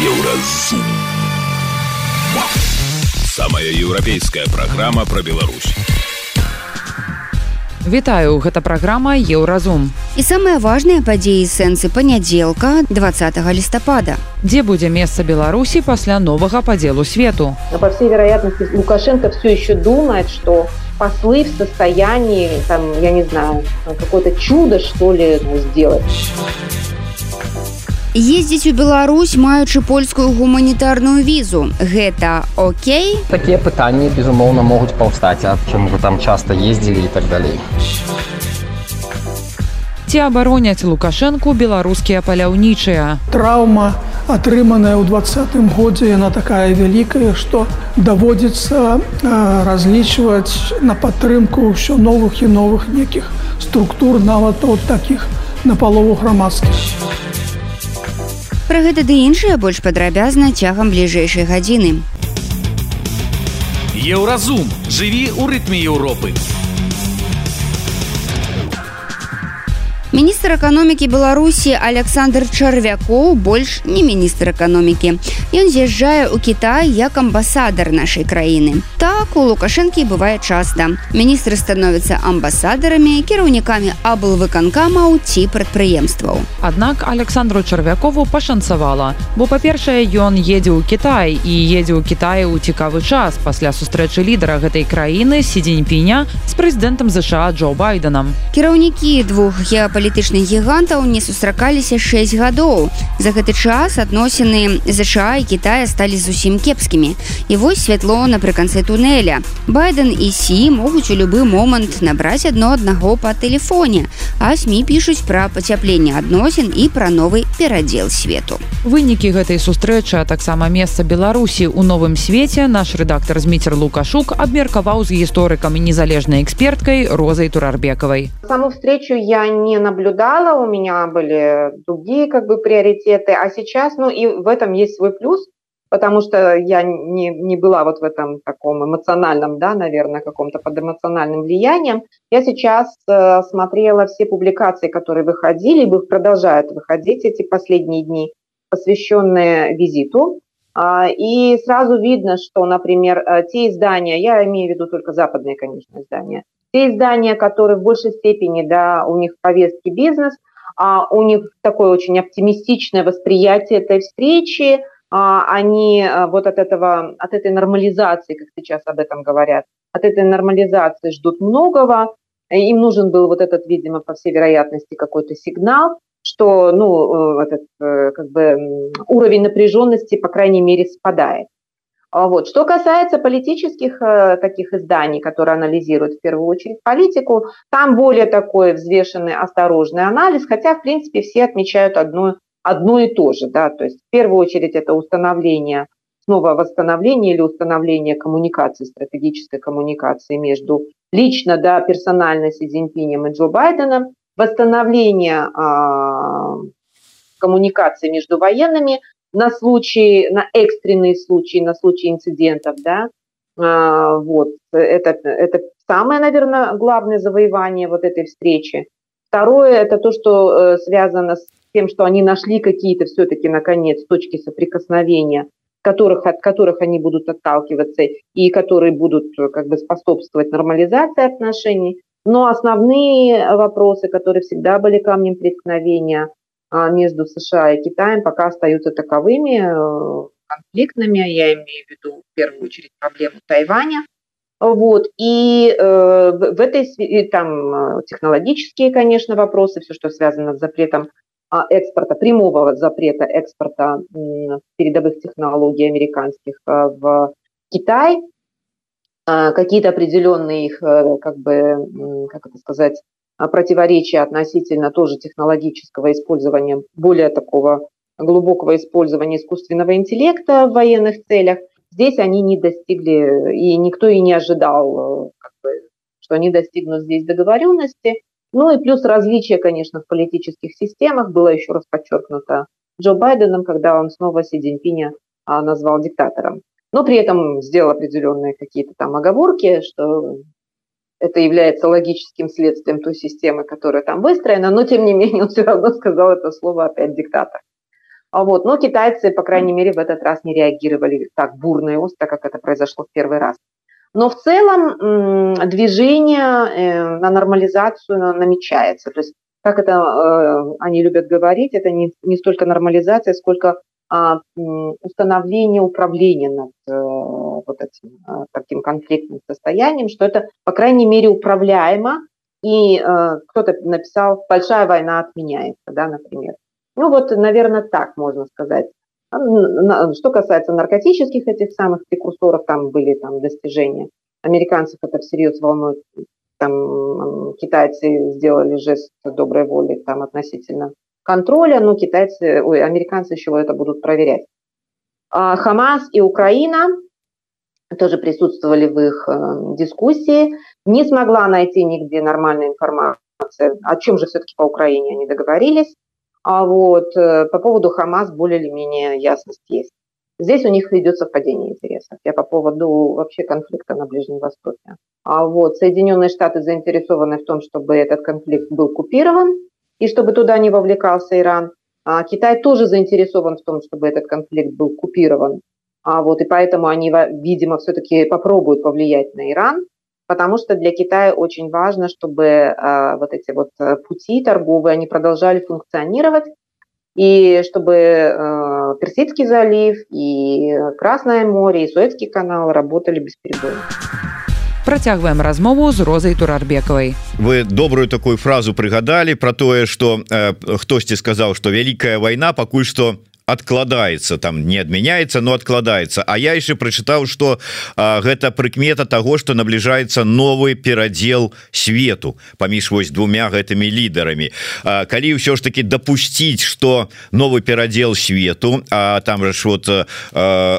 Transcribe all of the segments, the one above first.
Еўразум. Самая еўрапейская праграма пра Беларусь. Вітаю, гэта праграма Еўразум. І самыя важныя падзеі сэнсы панядзелка 20 лістапада. Дзе будзе месца Беларусі пасля новага падзелу свету? Но по всей вероятности Лукашенко все еще думает, что послы в состоянии, там, я не знаю, какое-то чудо, что ли, сделать. Ездзіць у Беларусь, маючы польскую гуманітарную візу. Гэта Окей. Такія пытанні, безумоўна, могуць паўстаць, а чым вы там часта ездзілі і так далей. Ці абароняць Лукашэнку беларускія паляўнічыя. Траўма, атрыманая ў двадцатым годзе, яна такая вялікая, што даводзіцца разлічваць на падтрымку ўсё новых і новых нейкіх структур нават от такіх на палову грамадскіх. Пра гэта ды іншае больш падрабязна цягам бліжэйшай гадзіны. Еўразум жыві ў рытме Еўропы. Міністр эканомікі Беларусі Александр Чарвякоў больш не міністр эканомікі. Ён з'язджае ў Кітай як амбасадар нашай краіны. Так у Лукашэнкі бывае часта. Міністры становяцца амбасадарамі, кіраўнікамі аблвыканкамаў ці прадпрыемстваў. Аднак Александру Чарвякову пашанцавала, бо па-першае, ён едзе ў Кітай і едзе ў Кіtaі ў цікавы час пасля сустрэчы лідара гэтай краіны сідзеньпіня з прэзідэнтам ЗША Джо Байденам. Кіраўнікі двух геапалітычных палітычных гігантаў не сустракаліся 6 гадоў. За гэты час адносіны ЗША і Китая сталі зусім кепскімі. І вось святло напрыканцы туннеля. Байден і Сі могуць у любы момант набраць адно аднаго па тэлефоне, а СМі пішуць пра пацяпленне адносін і пра новы перадзел свету. Вынікі гэтай сустрэчы, а таксама месца Беларусі ў новым свеце наш рэдактор Зміцер Лукашук абмеркаваў з гісторыкам і незалежнай эксперткай розай турарбекавай. Саму встречу я не на наблюдала, у меня были другие как бы приоритеты, а сейчас, ну и в этом есть свой плюс, потому что я не, не была вот в этом таком эмоциональном, да, наверное, каком-то под эмоциональным влиянием. Я сейчас э, смотрела все публикации, которые выходили, их продолжают выходить эти последние дни, посвященные визиту. А, и сразу видно, что, например, э, те издания, я имею в виду только западные, конечно, издания, те издания, которые в большей степени, да, у них повестки бизнес, а у них такое очень оптимистичное восприятие этой встречи, а, они а, вот от этого, от этой нормализации, как сейчас об этом говорят, от этой нормализации ждут многого, им нужен был вот этот, видимо, по всей вероятности какой-то сигнал, что, ну, э, этот, э, как бы уровень напряженности, по крайней мере, спадает. А вот. Что касается политических э, таких изданий, которые анализируют в первую очередь политику, там более такой взвешенный, осторожный анализ, хотя, в принципе, все отмечают одно, одно и то же. Да? То есть, в первую очередь, это установление, снова восстановление или установление коммуникации, стратегической коммуникации между лично, да, персонально Си Цзиньпинем и Джо Байденом, восстановление э, коммуникации между военными, на случай, на экстренные случаи, на случай инцидентов, да, а, вот, это, это самое, наверное, главное завоевание вот этой встречи. Второе, это то, что э, связано с тем, что они нашли какие-то все-таки, наконец, точки соприкосновения, которых, от которых они будут отталкиваться и которые будут э, как бы способствовать нормализации отношений. Но основные вопросы, которые всегда были камнем преткновения, между США и Китаем пока остаются таковыми, э, конфликтными. Я имею в виду в первую очередь проблему Тайваня. Вот. И э, в этой и там э, технологические, конечно, вопросы, все, что связано с запретом а, экспорта, прямого запрета экспорта передовых технологий американских э, в Китай, а, какие-то определенные их, как бы, как это сказать, а, противоречия относительно тоже технологического использования, более такого глубокого использования искусственного интеллекта в военных целях, здесь они не достигли, и никто и не ожидал, э, как бы, что они достигнут здесь договоренности. Ну и плюс различия, конечно, в политических системах было еще раз подчеркнуто Джо Байденом, когда он снова Си Цзиньпиня а, назвал диктатором. Но при этом сделал определенные какие-то там оговорки, что это является логическим следствием той системы, которая там выстроена, но тем не менее он все равно сказал это слово опять диктатор. А вот. Но китайцы, по крайней мере, в этот раз не реагировали так бурно и остро, как это произошло в первый раз. Но в целом движение э, на нормализацию намечается. То есть, как это э, они любят говорить, это не, не столько нормализация, сколько установление управления над э, вот этим таким конфликтным состоянием, что это, по крайней мере, управляемо, и кто-то написал «большая война отменяется», да, например. Ну вот, наверное, так можно сказать. Что касается наркотических этих самых прекурсоров, там были там достижения. Американцев это всерьез волнует. Там китайцы сделали жест доброй воли там относительно контроля, но китайцы, ой, американцы еще это будут проверять. А Хамас и Украина тоже присутствовали в их э, дискуссии. Не смогла найти нигде нормальной информации, о чем же все-таки по Украине они договорились. А вот э, по поводу Хамас более или менее ясность есть. Здесь у них идет совпадение интересов. Я по поводу вообще конфликта на Ближнем Востоке. А вот Соединенные Штаты заинтересованы в том, чтобы этот конфликт был купирован и чтобы туда не вовлекался Иран. А Китай тоже заинтересован в том, чтобы этот конфликт был купирован. А вот и поэтому они, видимо, все-таки попробуют повлиять на Иран потому что для Китая очень важно, чтобы э, вот эти вот э, пути торговые, они продолжали функционировать, и чтобы э, Персидский залив, и Красное море, и Суэцкий канал работали бесперебойно. Працягваем размову з розай турарбекавай вы добрую такую фразу прыгадалі про тое что э, хтосьці сказаў что вялікая вайна пакуль что откладается там не адмяняется но откладывается А я еще прочытаў что гэта прыкмета того что набліжается новый перадел свету паміж вось двумя гэтымі лідарамі. Калі ўсё ж таки допустить что новый перадел свету А там же вот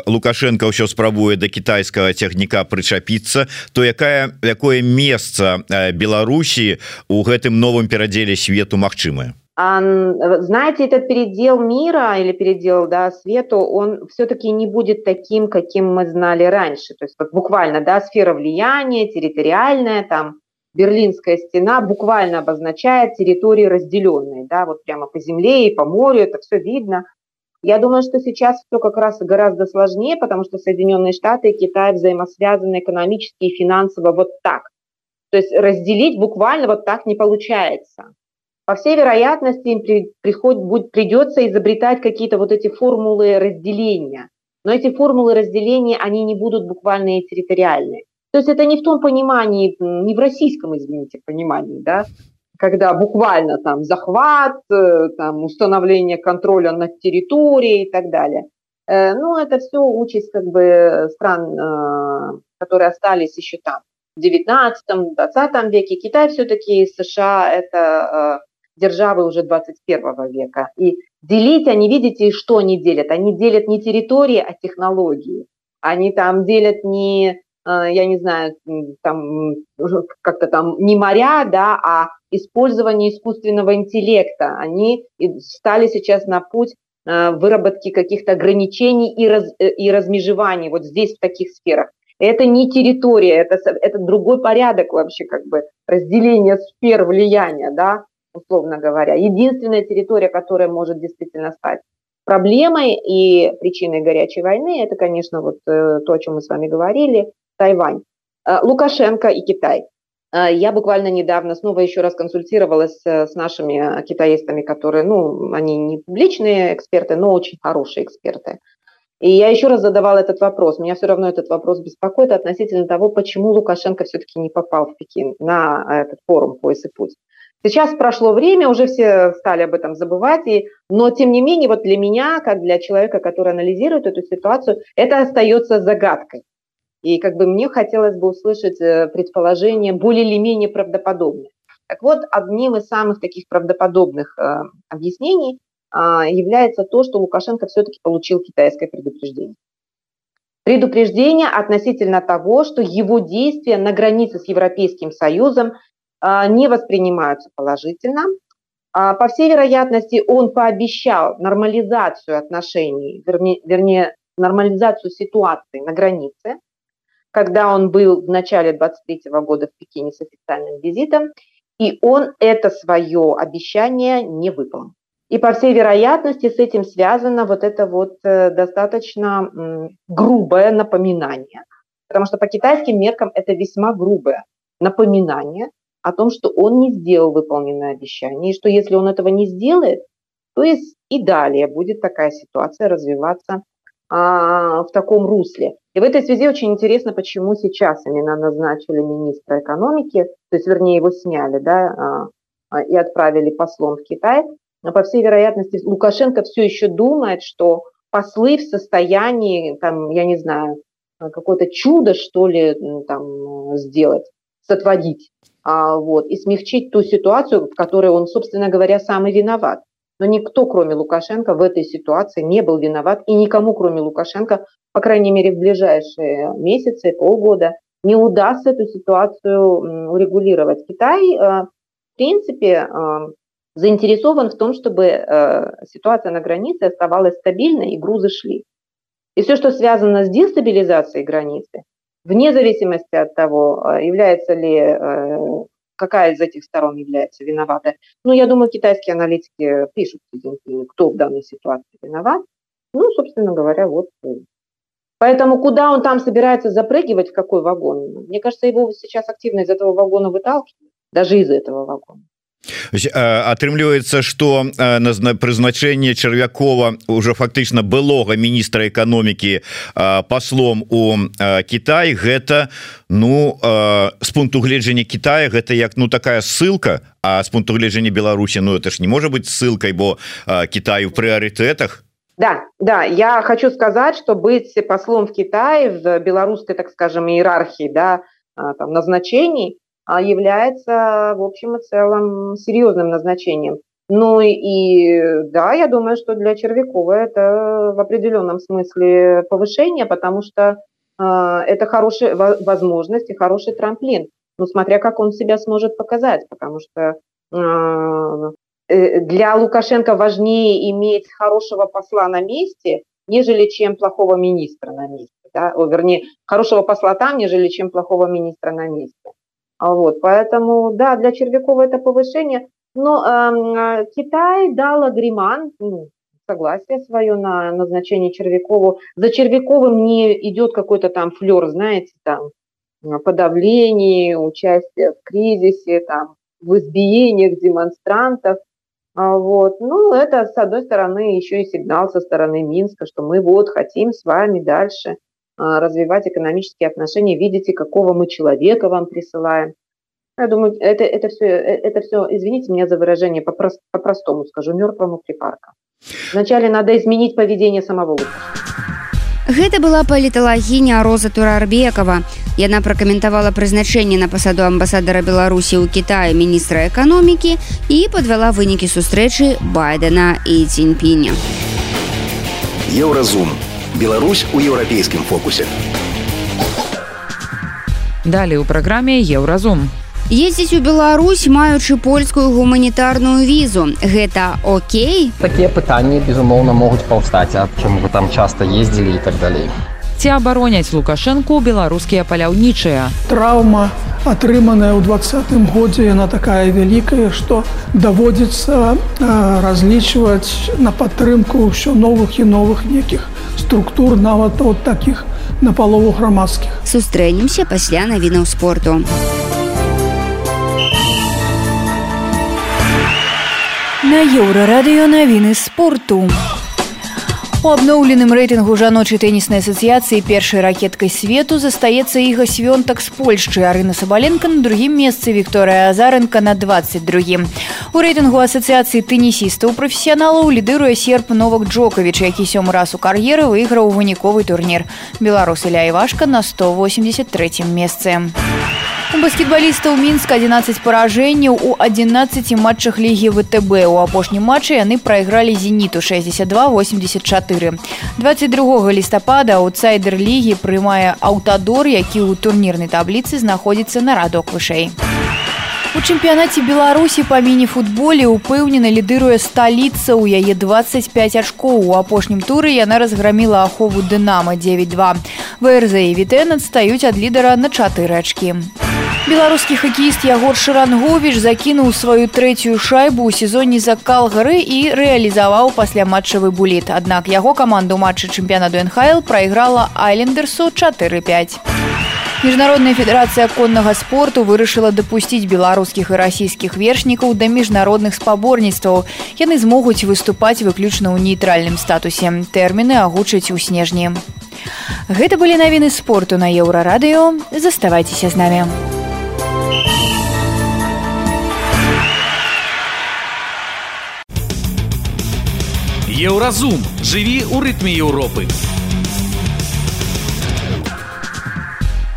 лукашенко ўсё спрабуе до китайского цягніка прычапіцца то якая якое месца Беларусі у гэтым новым пераделе свету магчымая знаете, этот передел мира или передел да, свету, он все-таки не будет таким, каким мы знали раньше. То есть вот буквально да, сфера влияния, территориальная, там Берлинская стена буквально обозначает территории разделенные, да, вот прямо по земле и по морю, это все видно. Я думаю, что сейчас все как раз гораздо сложнее, потому что Соединенные Штаты и Китай взаимосвязаны экономически и финансово вот так. То есть разделить буквально вот так не получается. По всей вероятности им при, приход, будет, придется изобретать какие-то вот эти формулы разделения. Но эти формулы разделения, они не будут буквальные и территориальные. То есть это не в том понимании, не в российском, извините, понимании, да, когда буквально там захват, э, там установление контроля над территорией и так далее. Э, ну, это все участь как бы стран, э, которые остались еще там в 19-20 веке. Китай все-таки США – это державы уже 21 века. И делить они, видите, что они делят? Они делят не территории, а технологии. Они там делят не, э, я не знаю, там как-то там не моря, да, а использование искусственного интеллекта. Они стали сейчас на путь э, выработки каких-то ограничений и, раз, э, и размежеваний вот здесь, в таких сферах. Это не территория, это, это другой порядок вообще, как бы разделение сфер влияния, да условно говоря. Единственная территория, которая может действительно стать проблемой и причиной горячей войны, это, конечно, вот э, то, о чем мы с вами говорили, Тайвань. Э, Лукашенко и Китай. Э, я буквально недавно снова еще раз консультировалась с нашими китаистами, которые, ну, они не публичные эксперты, но очень хорошие эксперты. И я еще раз задавала этот вопрос. Меня все равно этот вопрос беспокоит относительно того, почему Лукашенко все-таки не попал в Пекин на этот форум «Пояс и путь». Сейчас прошло время, уже все стали об этом забывать, и, но тем не менее, вот для меня, как для человека, который анализирует эту ситуацию, это остается загадкой. И как бы мне хотелось бы услышать э, предположение более или менее правдоподобное. Так вот, одним из самых таких правдоподобных э, объяснений э, является то, что Лукашенко все-таки получил китайское предупреждение. Предупреждение относительно того, что его действия на границе с Европейским Союзом не воспринимаются положительно. А, по всей вероятности, он пообещал нормализацию отношений, вернее, нормализацию ситуации на границе, когда он был в начале 23 года в Пекине с официальным визитом, и он это свое обещание не выполнил. И по всей вероятности с этим связано вот это вот достаточно грубое напоминание. Потому что по китайским меркам это весьма грубое напоминание о том, что он не сделал выполненное обещание, и что если он этого не сделает, то есть и далее будет такая ситуация развиваться а, в таком русле. И в этой связи очень интересно, почему сейчас именно назначили министра экономики, то есть, вернее, его сняли, да, а, а, и отправили послом в Китай. Но, по всей вероятности, Лукашенко все еще думает, что послы в состоянии, там, я не знаю, какое-то чудо, что ли, там, сделать, сотворить, а, вот, и смягчить ту ситуацию, в которой он, собственно говоря, сам и виноват. Но никто, кроме Лукашенко, в этой ситуации не был виноват, и никому, кроме Лукашенко, по крайней мере, в ближайшие месяцы, полгода, не удастся эту ситуацию урегулировать. Китай, э, в принципе, э, заинтересован в том, чтобы э, ситуация на границе оставалась стабильной и грузы шли. И все, что связано с дестабилизацией границы, вне зависимости от того, является ли какая из этих сторон является виновата. Ну, я думаю, китайские аналитики пишут, кто в данной ситуации виноват. Ну, собственно говоря, вот. Поэтому куда он там собирается запрыгивать, в какой вагон? Мне кажется, его сейчас активно из этого вагона выталкивают, даже из этого вагона атрымліваецца что на прызначэнне чарвякова уже фактычна былога міністра эканомікі послом у Кітай гэта ну с пункту гледжання Китая гэта як ну такая ссылка а с пункту гледжання Беларусі Ну это ж не может быть ссылкой бо Китаю в прыоритетах. Да, да, я хочу сказать, что быть послом в Китае в белорусской, так скажем, иерархии, да, там, назначений, а является, в общем и целом, серьезным назначением. Ну и да, я думаю, что для Червякова это в определенном смысле повышение, потому что э, это хорошая возможность и хороший трамплин. Ну, смотря как он себя сможет показать, потому что э, э, для Лукашенко важнее иметь хорошего посла на месте, нежели чем плохого министра на месте. Да? О, вернее, хорошего посла там, нежели чем плохого министра на месте. А вот, поэтому, да, для Червякова это повышение. Но э, Китай дал агриман, ну, согласие свое на назначение Червякову. За Червяковым не идет какой-то там флер, знаете, там подавление, участие в кризисе, там, в избиениях демонстрантов. А вот. Ну, это, с одной стороны, еще и сигнал со стороны Минска, что мы вот хотим с вами дальше развивать экономические отношения, видите, какого мы человека вам присылаем. Я думаю, это, это, все, э, это все, извините меня за выражение, по-простому скажу, мертвому припарка. Вначале надо изменить поведение самого Лукашенко. Гэта была паліталагіня Роза Турарбекова. Яна пракаментавала прызначэнне на пасаду амбасадара Беларусі ў Кіаі міністра эканомікі і падвяла вынікі сустрэчы байдена і ціньпіня. Еўразум Беларусь у еўрапейскім фокусе. Далей у праграме еўразум. Ездзіць у Беларусь, маючы польскую гуманітарную візу. Гэта Окей. Такія пытанні, безумоўна, могуць паўстаць, а чым вы там часта ездзілі і так далей. Ці абароняць лукашэнку беларускія паляўнічыя. Траўма, атрыманая ў двадцатым годзе яна такая вялікая, што даводзіцца разлічваць на падтрымку ўсё новых і новых нейкіх структур нават от таких на палову грамадскіх. Сустрэнемся пасля навінаў спорту. На еўрарадыё навіны спорту. У абноўленым рэйтынгу жаночай тэніснай асацыяцыі першай ракеткай свету застаецца іга свёнтак з Польшчы Арына Сабаленко на другім месцы Вікторыя Азарынка на 22. У рэйтынгу асацыяцыі тэнісістаў прафесіяналаў лідыруе серп Новак Джокавіч, які сёмы раз у кар'еры выйграў выніковы турнір. Беларус Іля Івашка на 183 месцы. У баскетбалістаў мінска 11 паражэнняў у 11 матчах лігі втб у апошнім матчы яны прайгралі зеніту 6284 22 лістапада аутсайдер лігі прымае аўтадор які ў турнірнай табліцы знаходзіцца на радок вышэй. У чэмпіянаце беларусі па міні-футболе упэўнена лідыруе сталіца ў яе 25 ачкоў. У апошнім туры яна разграміла ахову дынама 92 врз і вітэн адстаюць ад лідара на чатыры ачкі. у беларускі хакеіст ягор шарангович закінуў сваю трэцюю шайбу ў сезоне за калгары і рэалізаваў пасля матчавы буліт. Аднак яго каманду матчы чэмпіянату нхл прайграла айлендерсу 45 міжнародная федэрацыя коннага спорту вырашыла дапусціць беларускіх і расійскіх вершнікаў да міжнародных спаборніцтваў. Яны змогуць выступаць выключна ў нейтральным статусе. Тэрміны агучаць у снежні. Гэта былі навіны спорту на еўрарадыё. Заставайцеся з намі. у Еўразум жыві ў рытме Еўропы.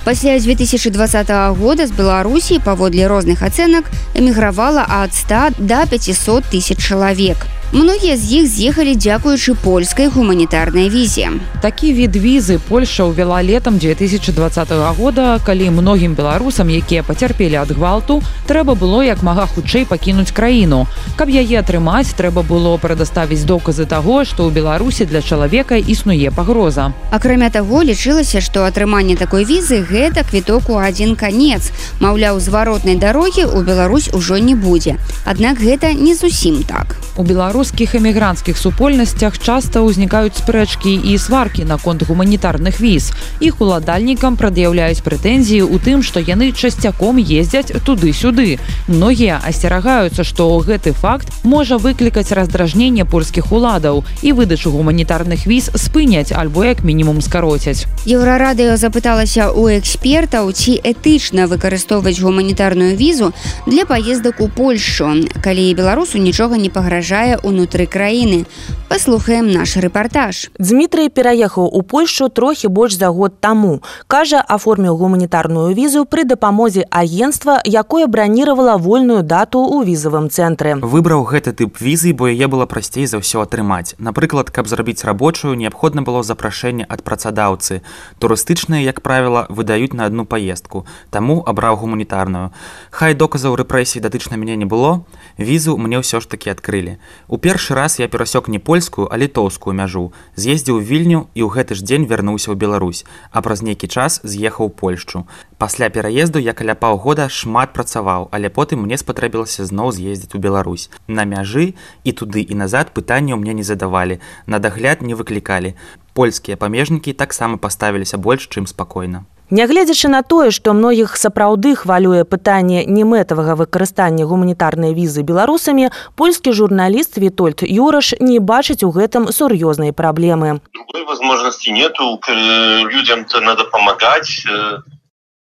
Пасля 2020 года з Беларусі паводле розных ацэнак эмігравала ад 100 до 500 тысяч чалавек. Многія з іх з'ехалі дзякуючы польскай гуманітарнай візе. Такі від візы Польша ўвяла летам 2020 года, калі многім беларусам, якія пацярпелі ад гвалту, трэба было як мага хутчэй пакінуць краіну. Каб яе атрымаць, трэба было прадаставіць доказы таго, што ў Беларусі для чалавека існуе пагроза. Акрамя таго, лічылася, што атрыманне такой візы гэта квіток у адзін канец. Маўляў, зваротнай дарогі ў Беларусь ужо не будзе. Аднак гэта не зусім так. У Беларус беларускіх эмігранцкіх супольнасцях часта ўзнікаюць спрэчкі і сваркі наконт гуманітарных віз. Іх уладальнікам прад'яўляюць прэтэнзіі ў тым што яны часцяком ездзяць туды-сюды. Многія асцерагаюцца што гэты факт можа выклікаць раздражненне польскіх уладаў і выдачу гуманітарных віз спыняць альбо як мінімум скароцяць. Еўрарадыё запыталася у экспертаў ці этычна выкарыстоўваць гуманітарную візу для паездак у польшу. Калі беларусу нічога не пагражае у унутры краіны. Паслухаем наш рэпартаж. Дмітрый пераехаў у Польшу трохі больш за год таму. Кажа, аформіў гуманітарную візу пры дапамозе агенства, якое браніравала вольную дату ў візавым цэнтры. Выбраў гэты тып візы, бо яе было прасцей за ўсё атрымаць. Напрыклад, каб зрабіць рабочую, неабходна было запрашэнне ад працадаўцы. Турыстычныя, як правіла, выдаюць на адну паездку. Таму абраў гуманітарную. Хай доказаў рэпрэсій датычна мяне не было. Візу мне ўсё ж такі адкрылі. У першы раз я перасек не польскую, а літоўскую мяжу, з'ездзіў вільню і ў гэты ж дзень вярнуўся ў Беларусь, а праз нейкі час з'ехаў Польшчу. Пасля пераезду я каля паўгода шмат працаваў, але потым мне спатрэбілася зноў з'ездзіць у Беларусь. На мяжы і туды і назад пытанняў мне не задавалі, на дагляд не выклікалі. Польскія памежнікі таксама паставіліся больш, чым спакойна. Нягледзячы на тое, што многіх сапраўды хвалюе пытанне немэтавага выкарыстання гуманітарнай візы беларусамі, польскі журналіст Вітольд Юраш не бачыць у гэтым сур'ёзнай праблемы. Другой возможности нету людям-то надо помогать. Э,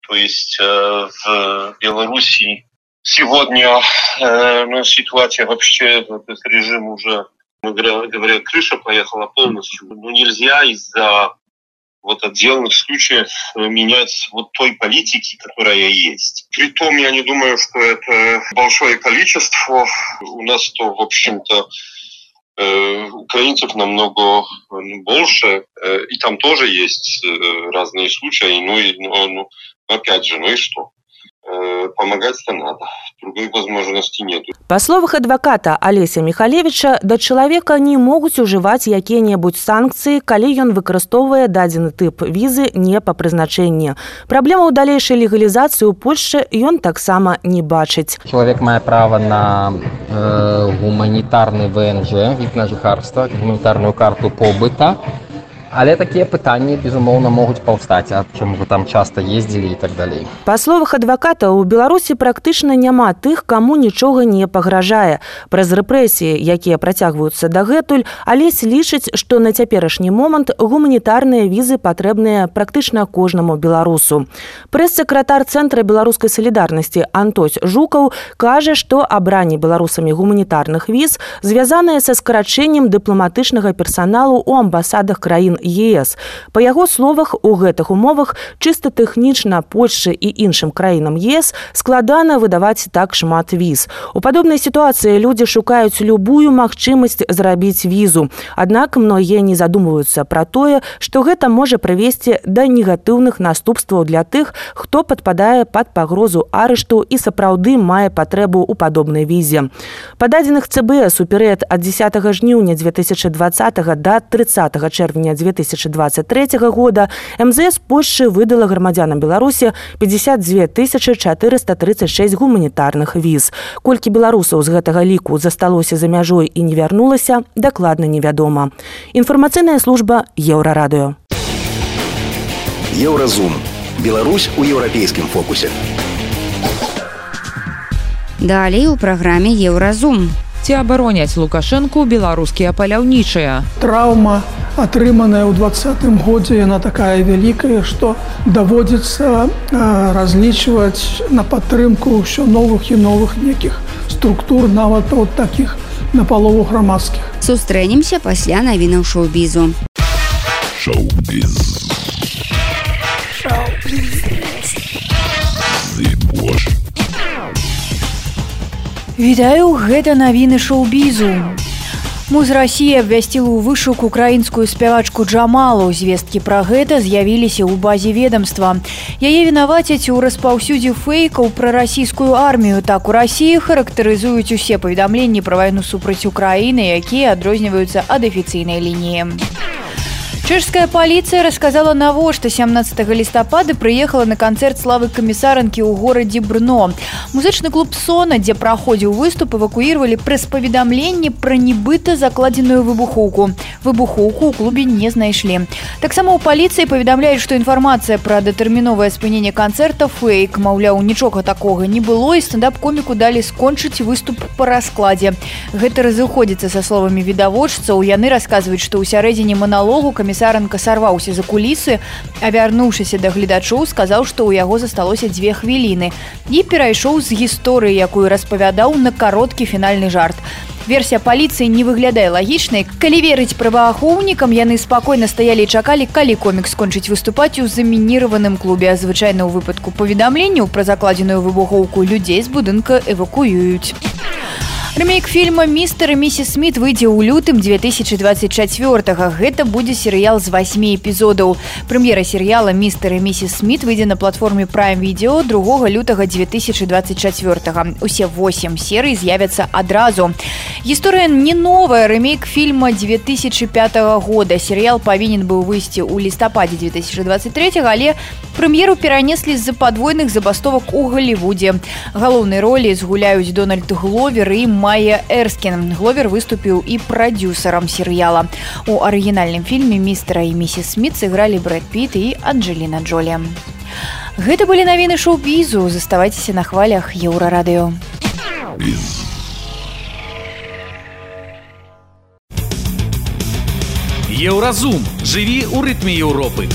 то есть э, в Беларуси сегодня э, ну, ситуация вообще, этот режим уже, говоря, крыша поехала полностью. Ну нельзя из-за вот отдельных случаев э, менять вот той политики, которая есть. Притом я не думаю, что это большое количество. У нас то, в общем-то, э, украинцев намного ну, больше, э, и там тоже есть разные случаи, ну и ну, ну, опять же, ну и что? Э, помогать-то надо. Другой возможности нету. Па словах адваката Алеся Михалевича, да чалавека не могуць ужываць якія-небудзь санкцыі, калі ён выкарыстоўвае дадзены тып візы не па прызначэнні. Праблема ў далейшай легалізацыі ў Польшчы ён таксама не бачыць. Чалавек мае права на э, гуманітарны ВНЖ, від на жыхарства, гуманітарную карту побыта, Але такія пытанні безумоўна могуць паўстаць а чым вы там часта ездзілі і так далей. Па словах адваката у беларусі практычна няма тых каму нічога не пагражае. Праз рэпрэсіі якія працягваюцца дагэтуль алесь лічыць што на цяперашні момант гуманітарныя візы патрэбныя практычна кожнаму беларусу. Прэс-сакратар цэнтра беларускай салідарнасці антось жукаў кажа што абранне беларусамі гуманітарных віз звязаныя са скарачэннем дыпламатычнага персаналу у амбасадах краін ЕС. Па яго словах у гэтых умовах чыста тэхнічна Польшчы і іншым краінам ЕС складана выдаваць так шмат віз. У падобнай сітуацыі людзі шукаюць любую магчымасць зрабіць візу. Аднак многія не задумваюцца пра тое, што гэта можа прывесці да негатыўных наступстваў для тых, хто падпадае пад пагрозу арышту і сапраўды мае патрэбу ў падобнай візе. Па дадзеных ЦБС у перыяд ад 10 жніўня 2020 до 30 чэрвеня 2020 2023 года мзс польшчы выдала грамадзянам беларусі 52 436 гуманітарных віз колькі беларусаў з гэтага ліку засталося за мяжой і не вярнулася дакладна невядома інфармацыйная служба еўрарадыё Еўразум. Беларусь у еўрапейскім фокусе. Далей у праграме Еўразум. Ці абароняць лукашэнку беларускія паляўнічыя. Траўма, атрыманая ў двадцатым годзе яна такая вялікая, што даводзіцца разлічваць на падтрымку ўсё новых і новых нейкіх структур нават от такіх на палову грамадскіх. Сустрэнемся пасля навінаў шоу-бізу. Шоу-біз. Вітаю гэта навіны шоу-бізу. Муз Расіі абвясціла ў вышук украінскую спявачку Джамалу. Звесткі пра гэта з'явіліся ў базе ведомства. Яе вінавацяць у распаўсюдзе фэйкаў пра расійскую армію. Так у рассіі характарызуюць усе паведамленні пра вайну супраць Украіны, якія адрозніваюцца ад афіцыйнай лініі. Чэшская паліцыя расказала навошта 17 лістапада прыехала на канцэрт славы камісаранкі ў горадзе брно. Музычны клуб сона дзе праходзіў выступ эвакуіравалі праз паведамленне пра нібыта закладзеную выбухоўку выбухоўку ў клубе не знайшлі таксама ў паліцыі паведамляюць што інфармацыя пра датэрміновае спыненне канцэрта фэйк маўляў нічога такога не было і стендап коміку далі скончыць выступ па раскладзе гэта разыходзіцца са словамі відавочцаў яны расказваюць што ў сярэдзіне маналогу камі камісаранка сарваўся за кулісы а вярнуўшыся да гледачоў сказаў што ў яго засталося дзве хвіліны. І перайшоў з гісторыі якую распавядаў на кароткі фінальны жарт. Версія паліцыі не выглядае лагічнай. Калі верыць праваахоўнікам яны спакойна стаялі і чакалі калі комік скончыць выступаць у замініраваным клубе. Звычайна ў выпадку паведамленняў пра закладзеную выбухоўку людзей з будынка эвакуююць Ремейк фільма містер і місіс Сміт выйдзе ў лютым 2024 гэта будзе серыял з 8 эпізодаў. Прэм'ера серыяла містер і місіс Сміт выйдзе на платформе prime відео 2 лютага 2024 усе 8 серый з'явяцца адразу. Гісторыя не новая. Ремейк фільма 2005 года. Серыял павінен быў выйсці ў лістападзе 2023 але прэм'еру перанеслі з-за падвойных забастовак у галівудзе галоўнай ролі згуляюць дональд гловер і майя эрскін гловер выступіў і прадюсерам серыяла у арыгінальным фільме містера і місіс смит сыгралі брэд піт і анджеліна джолі гэта былі навіны шоу-бізу. Заставайцеся на хвалях еўрарадыё. Еўразум. Жыві ў рытме Еўропы.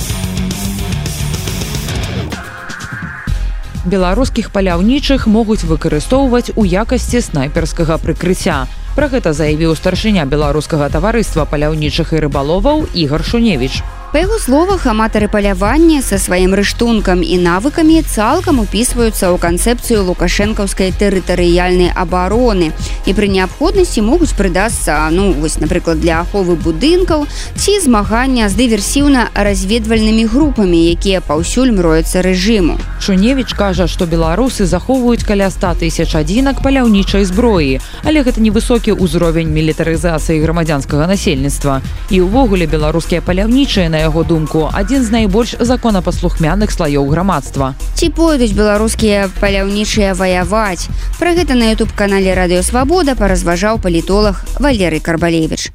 Беларускіх паляўнічых могуць выкарыстоўваць у якасці снайперскага прыкрыцця. Пра гэта заявіў старшыня беларускага таварыства паляўнічых і рыбаловаў ігар Шуневіч. Па яго словах аматары палявання са сваім рыштункам і навыкамі цалкам упісваюцца ў канцэпцыю лукашэнкаўскай тэрытарыяльнай абароны. І пры неабходнасці могуць прыдасца ну вось напрыклад для аховы будынкаў ці змагання з дыверсіўна разведвальнымі групамі якія паўсюль мроюцца рэжыму. Шуневіч кажа што беларусы захоўваюць каля 100 тысяч адзінак паляўнічай зброі але гэта невысокі ўзровень мілітарызацыі грамадзянскага насельніцтва. І ўвогуле беларускія паляўнічыя на яго думку адзін з найбольш законапаслухмяных слаёў грамадства. Ці пойдуць беларускія паляўнічыя ваяваць? Пра гэта на youtube канале радыёвабода паразважаў палітолог валерый карбалевич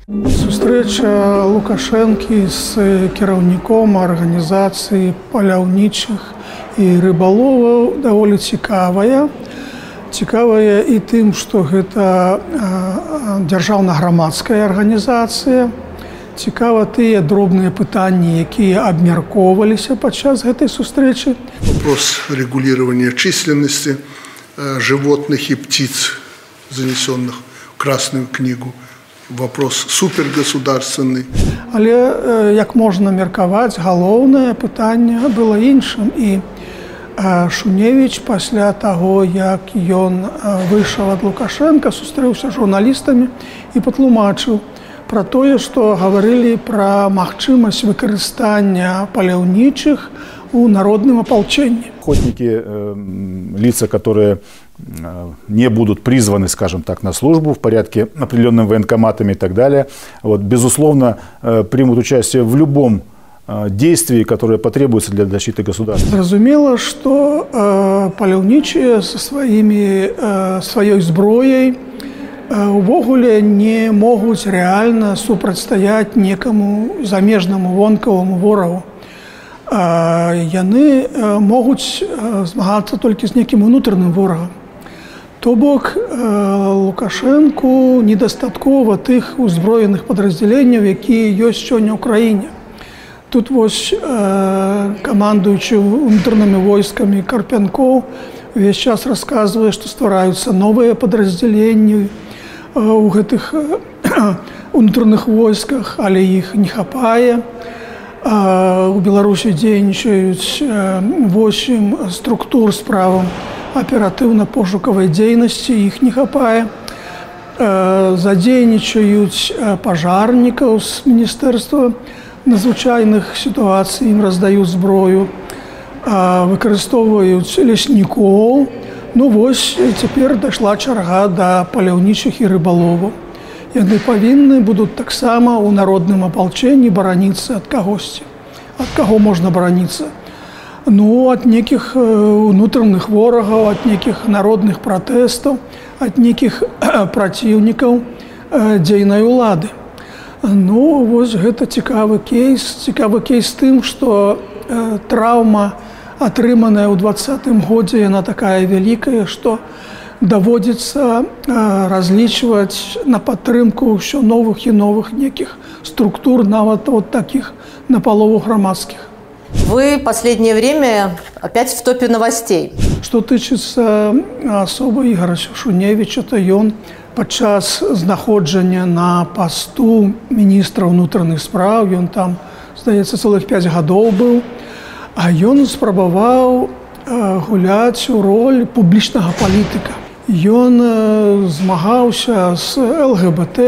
сустрэча лукашэнкі з кіраўніком арганізацыі паляўнічых і рыбаловаў даволі цікавая. Цікавая і тым што гэта дзяржаўна-грамадская арганізацыя цікава тыя дробныя пытанні якія абмяркоўваліся падчас гэтай сустрэчы. Вопрос регулирования численности животных и птиц занесенных в красную книгу. Вопрос супергосударственный. Але як можна меркаваць галоўнае пытанне было іншым. І шуневич пасля таго як ён выйшаў ад лукашенко сустрэўся журналістамі і патлумачыў пра тое, што гаварылі пра магчымасць выкарыстання паляўнічых у народным ополчении. Охотники, лица, которые не будут призваны, скажем так, на службу в порядке определенными военкоматами и так далее, вот, безусловно, примут участие в любом действий, которые потребуются для защиты государства. Разумела, что э, паляўнічыя со сваімі э, сваёй зброяй увогуле не могуць рэальна супрацьстаяць некаму замежнаму вонкаваму ворагу. Яны могуць змагацца толькі з некім унутраным ворагам. То бок Лукашэнку недастаткова тых узброеных падраздзяленняў, якія ёсць сёння ў краіне. Тут вось камандуючы унутранымі войскамі карпянкоў увесь час расказвае, што ствараюцца новыя падраздзяленні, у гэтых унутраных войсках, але іх не хапае. У Беларусі дзейнічаюць 8 структур справам аператыўна-пошукавай дзейнасці, іх не хапае. Задзейнічаюць пажарнікаў з міністэрства надзвычайных сітуацый, ім раздаюць зброю, выкарыстоўваюць леснікоў, Ну вось цяпер дайшла чарга да паляўнічых і рыбалову. Яны павінны будуць таксама ў народным апалчэнні бараніцца ад кагосьці. Ад каго можна бараніцца? Ну ад нейкіх унутраных ворагаў, ад нейкіх народных пратэстаў, ад нейкіх праціўнікаў дзейнай улады. Ну вось гэта цікавы кейс, цікавы кейс тым, што э, траўма, атрыманая ў двадцатым годзе яна такая вялікая што даводзіцца разлічваць на падтрымку ўсё новых і новых нейкіх структур нават вот таких на палову грамадскіх вы последнее время опять в топе новостей. Что тычыцца асоба ігора шуневича то ён падчас знаходжання на пасту міністра ўнутраных спраў ён там здаецца цэлых 5 гадоў быў А ён спрабаваў гуляць у роль публічнага палітыка. Ён змагаўся з ЛГБТ,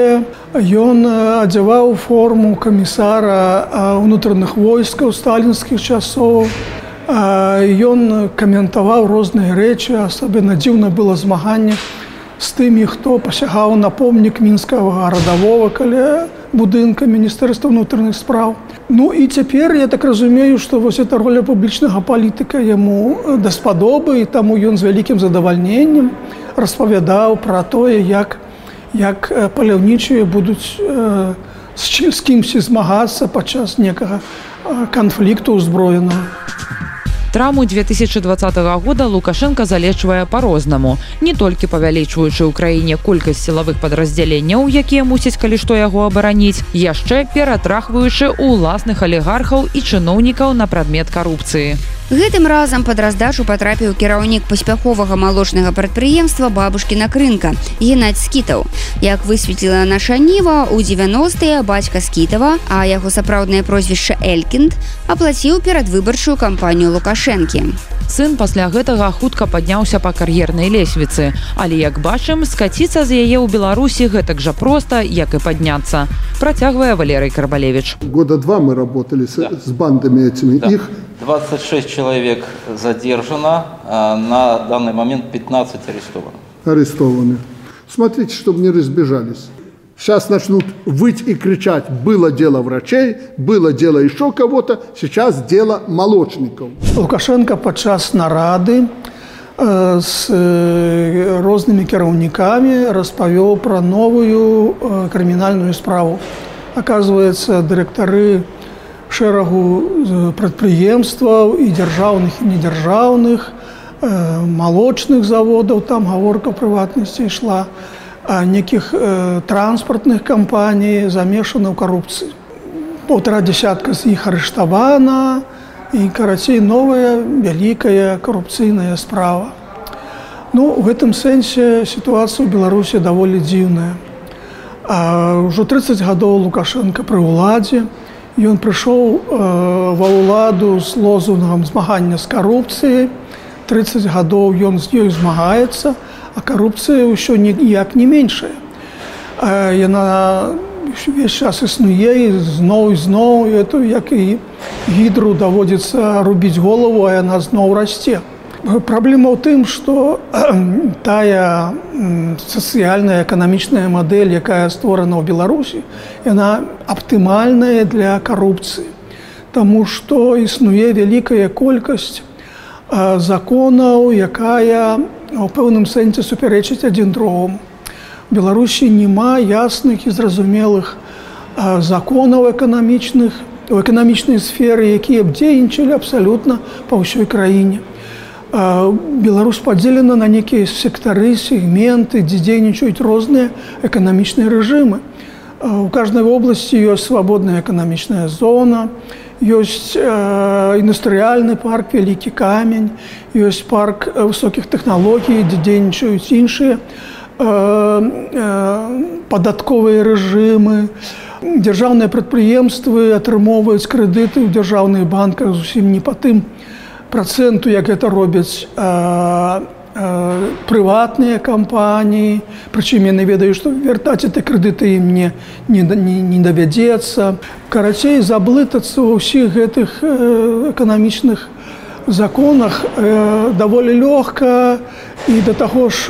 Ён адзяваў форму камісара ўнутраных войскаў сталінскіх часоў. Ён каментаваў розныя рэчы, асабіна дзіўна было змаганне з тымі, хто пасягаў на помнік мінскага гарадавога каля будынка міністэрства ўнутраных спраў. Ну і цяпер я так разумею, што вось эта роля публічнага палітыка яму даспадобы і таму ён з вялікім задавальненнем распавядаў пра тое, як, як паляўнічыя будуць э, з кімсьці змагацца падчас некага канфлікту ўзброенага. Траму 2020 года Лукашенко залечвае по-рознаму, не толькі павялічваючы ў краіне колькасць сілавых падраздзяленняў, якія мусяць калі што яго абараніць, яшчэ ператрахваючы ўласных алігархаў і чыноўнікаў на прадмет карупцыі. Гэтым разам пад раздачу патрапіў кіраўнік паспяховага малочнага прадпрыемства бабушкіна крынка геннадь скітаў як высветліла наша ніва у 90е бацька скітава а яго сапраўднае прозвішча элькінд аплаціў перадвыбарчую кампанію лукашэнкі сын пасля гэтага хутка падняўся па кар'ернай лесвіцы але як бачым скаціцца з яе ў беларусі гэтак жа проста як і падняцца працягвае валерый карбалевич года два мы работали да. с бандами этими да. их 26 человек задержано, а на данный момент 15 арестовано. Арестованы. Смотрите, чтобы не разбежались. Сейчас начнут выть и кричать, было дело врачей, было дело еще кого-то, сейчас дело молочников. Лукашенко подчас нарады э, с э, разными кіраўнікамі распавёў про новую э, крымінальную справу. Оказывается, дырэктары шэрагу прадпрыемстваў і дзяржаўных недзяржаўных малочных заводаў там гаворка прыватнасці ішла нейкіх транспартных кампаній замешана ў карупцыі. Полтора десятка з іх арыштавана і карацей новая вялікая карупцыйная справа. Ну у гэтым сэнсе сітуацыя ў беларусі даволі дзіўная. Ўжо 30 гадоў лукашенко пры ўладзе Ён прыйшоў э, ва ўладу з лозунгам змагання з карупцыяй. 30 гадоў ён з ёй змагаецца, а карупцыя ўсё ніяк не меншая. Э, яна увесь час існуе і зноў і зноў это як і гідру даводзіцца рубіць голову, а яна зноў расце. Праблема ў тым, што тая сацыяльная эканамічная мадэль, якая створана ў Беларусі, яна аптымальная для карупцыі. Таму што існуе вялікая колькасць законаў, якая у пэўным сэнсе супярэчыць адзін другому. Беларусі няма ясных і зразумелых законаў эканамічных у эканамічнай сферы, якія б дзейнічалі абсалютна па ўсёй краіне. Беларусь падзелена на нейкія сектары, сегменты, дзе дзейнічаюць розныя эканамічныя рэжымы. У каждой вобласці ёсць свабодная эканамічная зона, ёсць індустрыяльны парк, вялікі камень, ёсць парк высокіх тэхналогій, дзе дзейнічаюць іншыя падатковыя рэжымы. Дзяржаўныя прадпрыемствы атрымоўваюць крэдыты ў дзяржаўных банках зусім не па тым, проценту як это робяць прыватныя кампаніі. Прычым яны ведаюць што вяртаць это крэдыты ім не не, не, не давядзецца. Карацей заблытацца ва ўсіх гэтых эканамічных законах э, даволі лёгка і да таго ж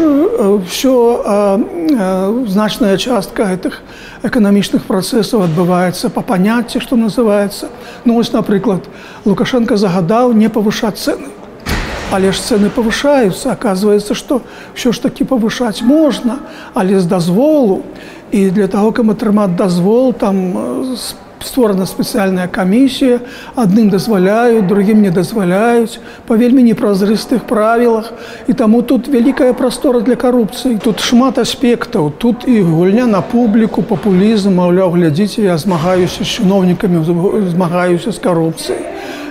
ўсё э, э, значная частка гэтых эканамічных працэсаў адбываецца па паняцці што называецца ну вось напрыклад лукашенко загадаў не павышаць цены. Але ж цены павышаюцца оказывается што ўсё ж такі павышаць можна але з дазволу і для таго каб атрымаць дазвол там з створана спецыяльная камісія адным дазваляюць другім не дазваляюць па вельмі непразрыстых правілах і таму тут вялікая прастора для карупцыі тут шмат аспектаў тут і гульня на публіку папулізм маўляў глядзіце я змагаюся з чыноўнікамі змагаюся з карупцыяй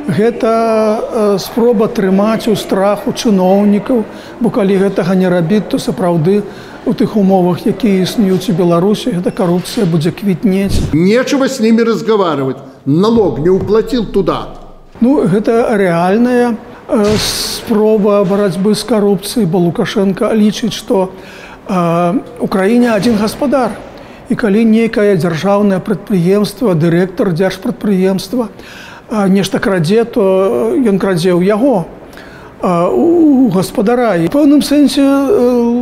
гэта спроба трымаць у страху чыноўнікаў бо калі гэтага не рабіць то сапраўды у тых умовах якія існуюць у беларусі эта карупцыя будзе квітнець. Нечего с ними разговаривать. Налог не уплатил туда. Ну гэта рэальная э, спроба барацьбы з карупцыяй. Бо лукашенко лічыць что э, украіне один гаспадар. І калі нейкае дзяржаўнае прадпрыемства дырэктар дзяржпрадпрыемства э, нешта крадзе то ён крадзе ў яго у гаспадара і пэўным сэнсе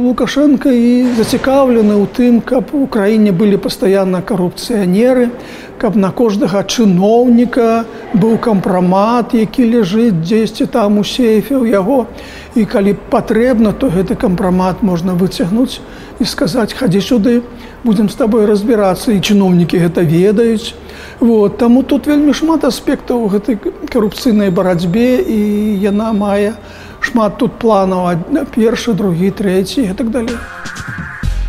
лукашенко і зацікаўлены ў тым каб у краіне былі пастаянна карупцыянеры каб на кожнага чыноўніка быў кампрамат які ляжыць дзесьці там у сейфе ў яго і калі патрэбна то гэты кампрамат можна выцягнуць і сказаць хадзі сюды будзем з табой разбірацца і чыноўнікі гэта ведаюць Вот, таму тут вельмі шмат аспектаў у гэтай карупцыйнай барацьбе і яна мае шмат тут планаў першы, другі, трэці і так далей.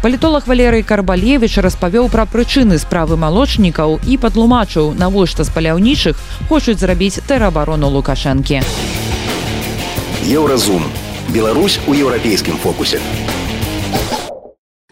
Палітолог Валерый Карбалевич распавёў пра прычыны справы малочнікаў і падлумачыў, навошта з паляўнічых хочуць зрабіць тэрабарону лукашэнкі. Еўразум. Беларусь у еўрапейскім фокусе.